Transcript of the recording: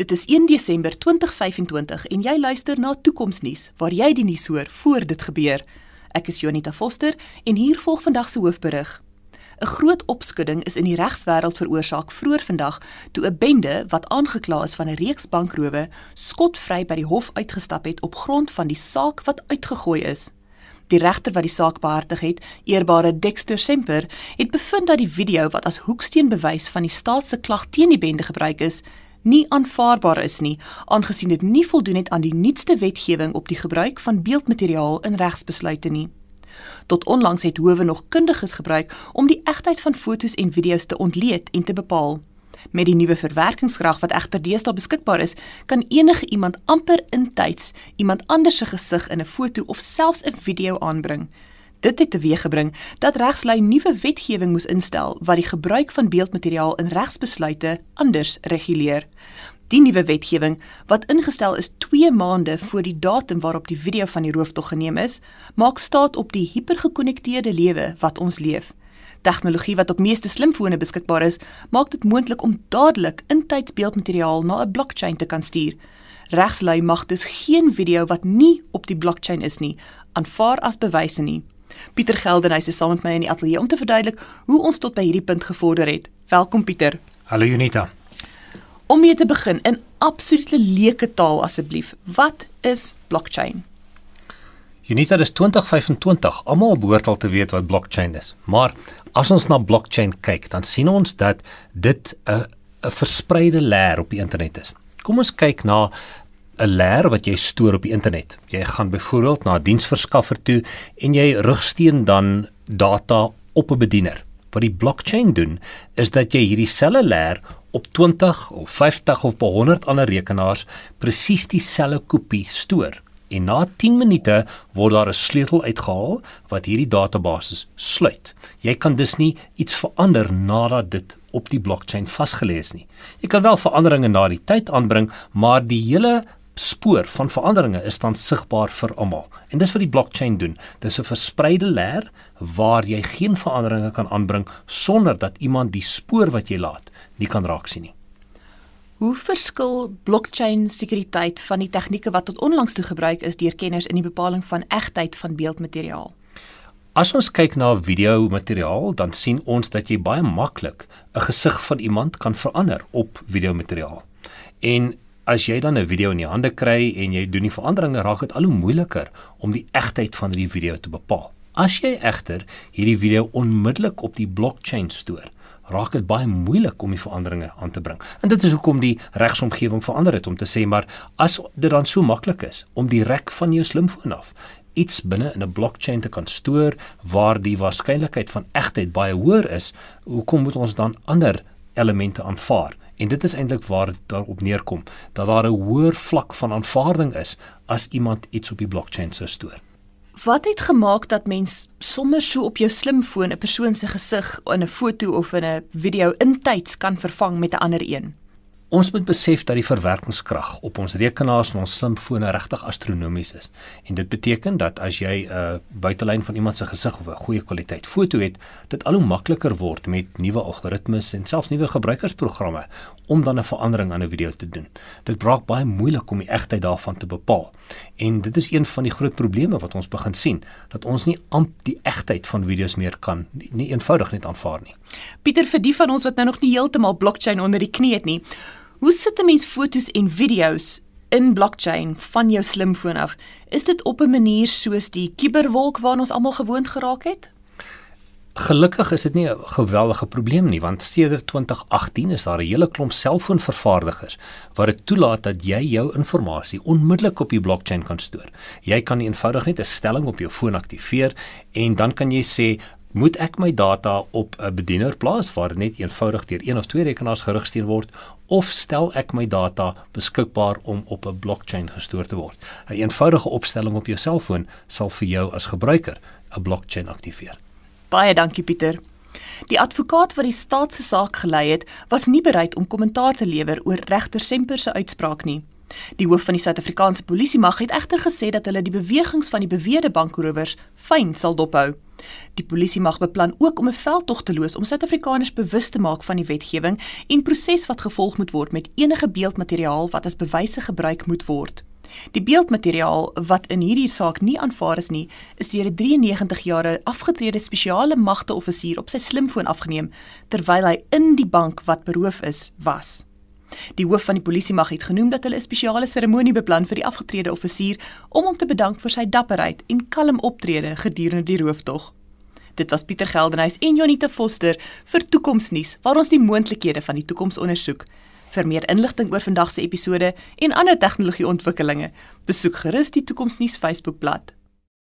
Dit is 1 Desember 2025 en jy luister na Toekomsnuus waar jy die nuus hoor voor dit gebeur. Ek is Jonita Foster en hier volg vandag se hoofberig. 'n Groot opskudding is in die regswêreld veroorsaak vroeër vandag toe 'n bende wat aangekla is van 'n reeks bankrowe skotvry by die hof uitgestap het op grond van die saak wat uitgegooi is. Die regter wat die saak behartig het, eerbare Dexter Semper, het bevind dat die video wat as hoeksteen bewys van die staat se klag teen die bende gebruik is, nie aanvaarbaar is nie, aangesien dit nie voldoen het aan die nuutste wetgewing op die gebruik van beeldmateriaal in regsbesluite nie. Tot onlangs het howe nog kundiges gebruik om die egtheid van fotos en video's te ontleed en te bepaal. Met die nuwe verwerkingskrag wat egter deesdae beskikbaar is, kan enige iemand amper intyds iemand anders se gesig in 'n foto of selfs 'n video aanbring. Dit het teweeggebring dat regslui nuwe wetgewing moes instel wat die gebruik van beeldmateriaal in regsbesluite anders reguleer. Die nuwe wetgewing, wat ingestel is 2 maande voor die datum waarop die video van die rooftog geneem is, maak staat op die hipergekonnekteerde lewe wat ons leef. Tegnologie wat op meeste slimfone beskikbaar is, maak dit moontlik om dadelik intyds beeldmateriaal na 'n blockchain te kan stuur. Regslui mag dus geen video wat nie op die blockchain is nie, aanvaar as bewyse nie. Pieter Geldenhuys is saam met my in die ateljee om te verduidelik hoe ons tot by hierdie punt gevorder het. Welkom Pieter. Hallo Junita. Om mee te begin in absolute leuke taal asseblief. Wat is blockchain? Junita dis 2025. Almal behoort al te weet wat blockchain is. Maar as ons na blockchain kyk, dan sien ons dat dit 'n 'n verspreide leer op die internet is. Kom ons kyk na 'n leer wat jy stoor op die internet. Jy gaan byvoorbeeld na 'n diensverskaffer toe en jy rugsteen dan data op 'n bediener. Wat die blockchain doen is dat jy hierdie selfe leer op 20 of 50 of 100 ander rekenaars presies dieselfde kopie stoor. En na 10 minute word daar 'n sleutel uitgehaal wat hierdie database sluit. Jy kan dus nie iets verander nadat dit op die blockchain vasgelê is nie. Jy kan wel veranderinge na die tyd aanbring, maar die hele spoor van veranderinge is dan sigbaar vir almal. En dis wat die blockchain doen. Dis 'n verspreide leer waar jy geen veranderinge kan aanbring sonder dat iemand die spoor wat jy laat nie kan raaksien nie. Hoe verskil blockchain sekuriteit van die tegnieke wat tot onlangs toe gebruik is deur kenners in die bepaling van egtheid van beeldmateriaal? As ons kyk na video materiaal, dan sien ons dat jy baie maklik 'n gesig van iemand kan verander op video materiaal. En as jy dan 'n video in die hande kry en jy doen die veranderinge, raak dit al hoe moeiliker om die egtheid van die video te bepaal. As jy egter hierdie video onmiddellik op die blockchain stoor, raak dit baie moeilik om die veranderinge aan te bring. En dit is hoekom die regsomgewing verander het om te sê maar as dit dan so maklik is om direk van jou slimfoon af iets binne in 'n blockchain te kan stoor waar die waarskynlikheid van egtheid baie hoër is, hoekom moet ons dan ander elemente aanvaar? En dit is eintlik waar dit daarop neerkom dat daar 'n hoër vlak van aanvaarding is as iemand iets op die blockchain sou stoor. Wat het gemaak dat mens sommer so op jou slimfoon 'n persoon se gesig in 'n foto of in 'n video intyds kan vervang met 'n ander een? Ons moet besef dat die verwerkingskrag op ons rekenaars en ons slimfone regtig astronomies is. En dit beteken dat as jy 'n uh, buitelyn van iemand se gesig of 'n goeie kwaliteit foto het, dit al hoe makliker word met nuwe algoritmes en selfs nuwe gebruikersprogramme om dan 'n verandering aan 'n video te doen. Dit raak baie moeilik om die egtheid daarvan te bepaal. En dit is een van die groot probleme wat ons begin sien, dat ons nie amp die egtheid van video's meer kan nie, nie eenvoudig net aanvaar nie. Pieter, vir die van ons wat nou nog nie heeltemal blockchain onder die knie het nie, Hoe sit 'n mens fotos en video's in blockchain van jou slimfoon af? Is dit op 'n manier soos die kuberwolk waarna ons almal gewoond geraak het? Gelukkig is dit nie 'n geweldige probleem nie, want sedert 2018 is daar 'n hele klomp selfoonvervaardigers wat dit toelaat dat jy jou inligting onmiddellik op die blockchain kan stoor. Jy kan eenvoudig net 'n stelling op jou foon aktiveer en dan kan jy sê moet ek my data op 'n bediener plaas waar net eenvoudig deur een of twee rekenaars gerigsteen word of stel ek my data beskikbaar om op 'n blockchain gestoor te word. 'n Eenvoudige opstelling op jou selfoon sal vir jou as gebruiker 'n blockchain aktiveer. Baie dankie Pieter. Die advokaat wat die staat se saak gelei het, was nie bereid om kommentaar te lewer oor regter Semper se uitspraak nie. Die hoof van die Suid-Afrikaanse Polisie mag het egter gesê dat hulle die bewegings van die beweerde bankrowers fyn sal dophou. Die polisie mag beplan ook om 'n veldtog te loos om Suid-Afrikaners bewus te maak van die wetgewing en proses wat gevolg moet word met enige beeldmateriaal wat as bewyse gebruik moet word. Die beeldmateriaal wat in hierdie saak nie aanvaar is nie, is deur 'n 93-jarige afgetrede spesiale magte offisier op sy slimfoon afgeneem terwyl hy in die bank wat beroof is was. Die hoof van die polisie mag het genoem dat hulle 'n spesiale seremonie beplan vir die afgetrede offisier om hom te bedank vir sy dapperheid en kalm optrede gedurende die rooftog. Dit was Pieter Geldenhuys en Jonita Foster vir Toekomsnuus waar ons die moontlikhede van die toekoms ondersoek. Vir meer inligting oor vandag se episode en ander tegnologie ontwikkelinge, besoek gerus die Toekomsnuus Facebookblad.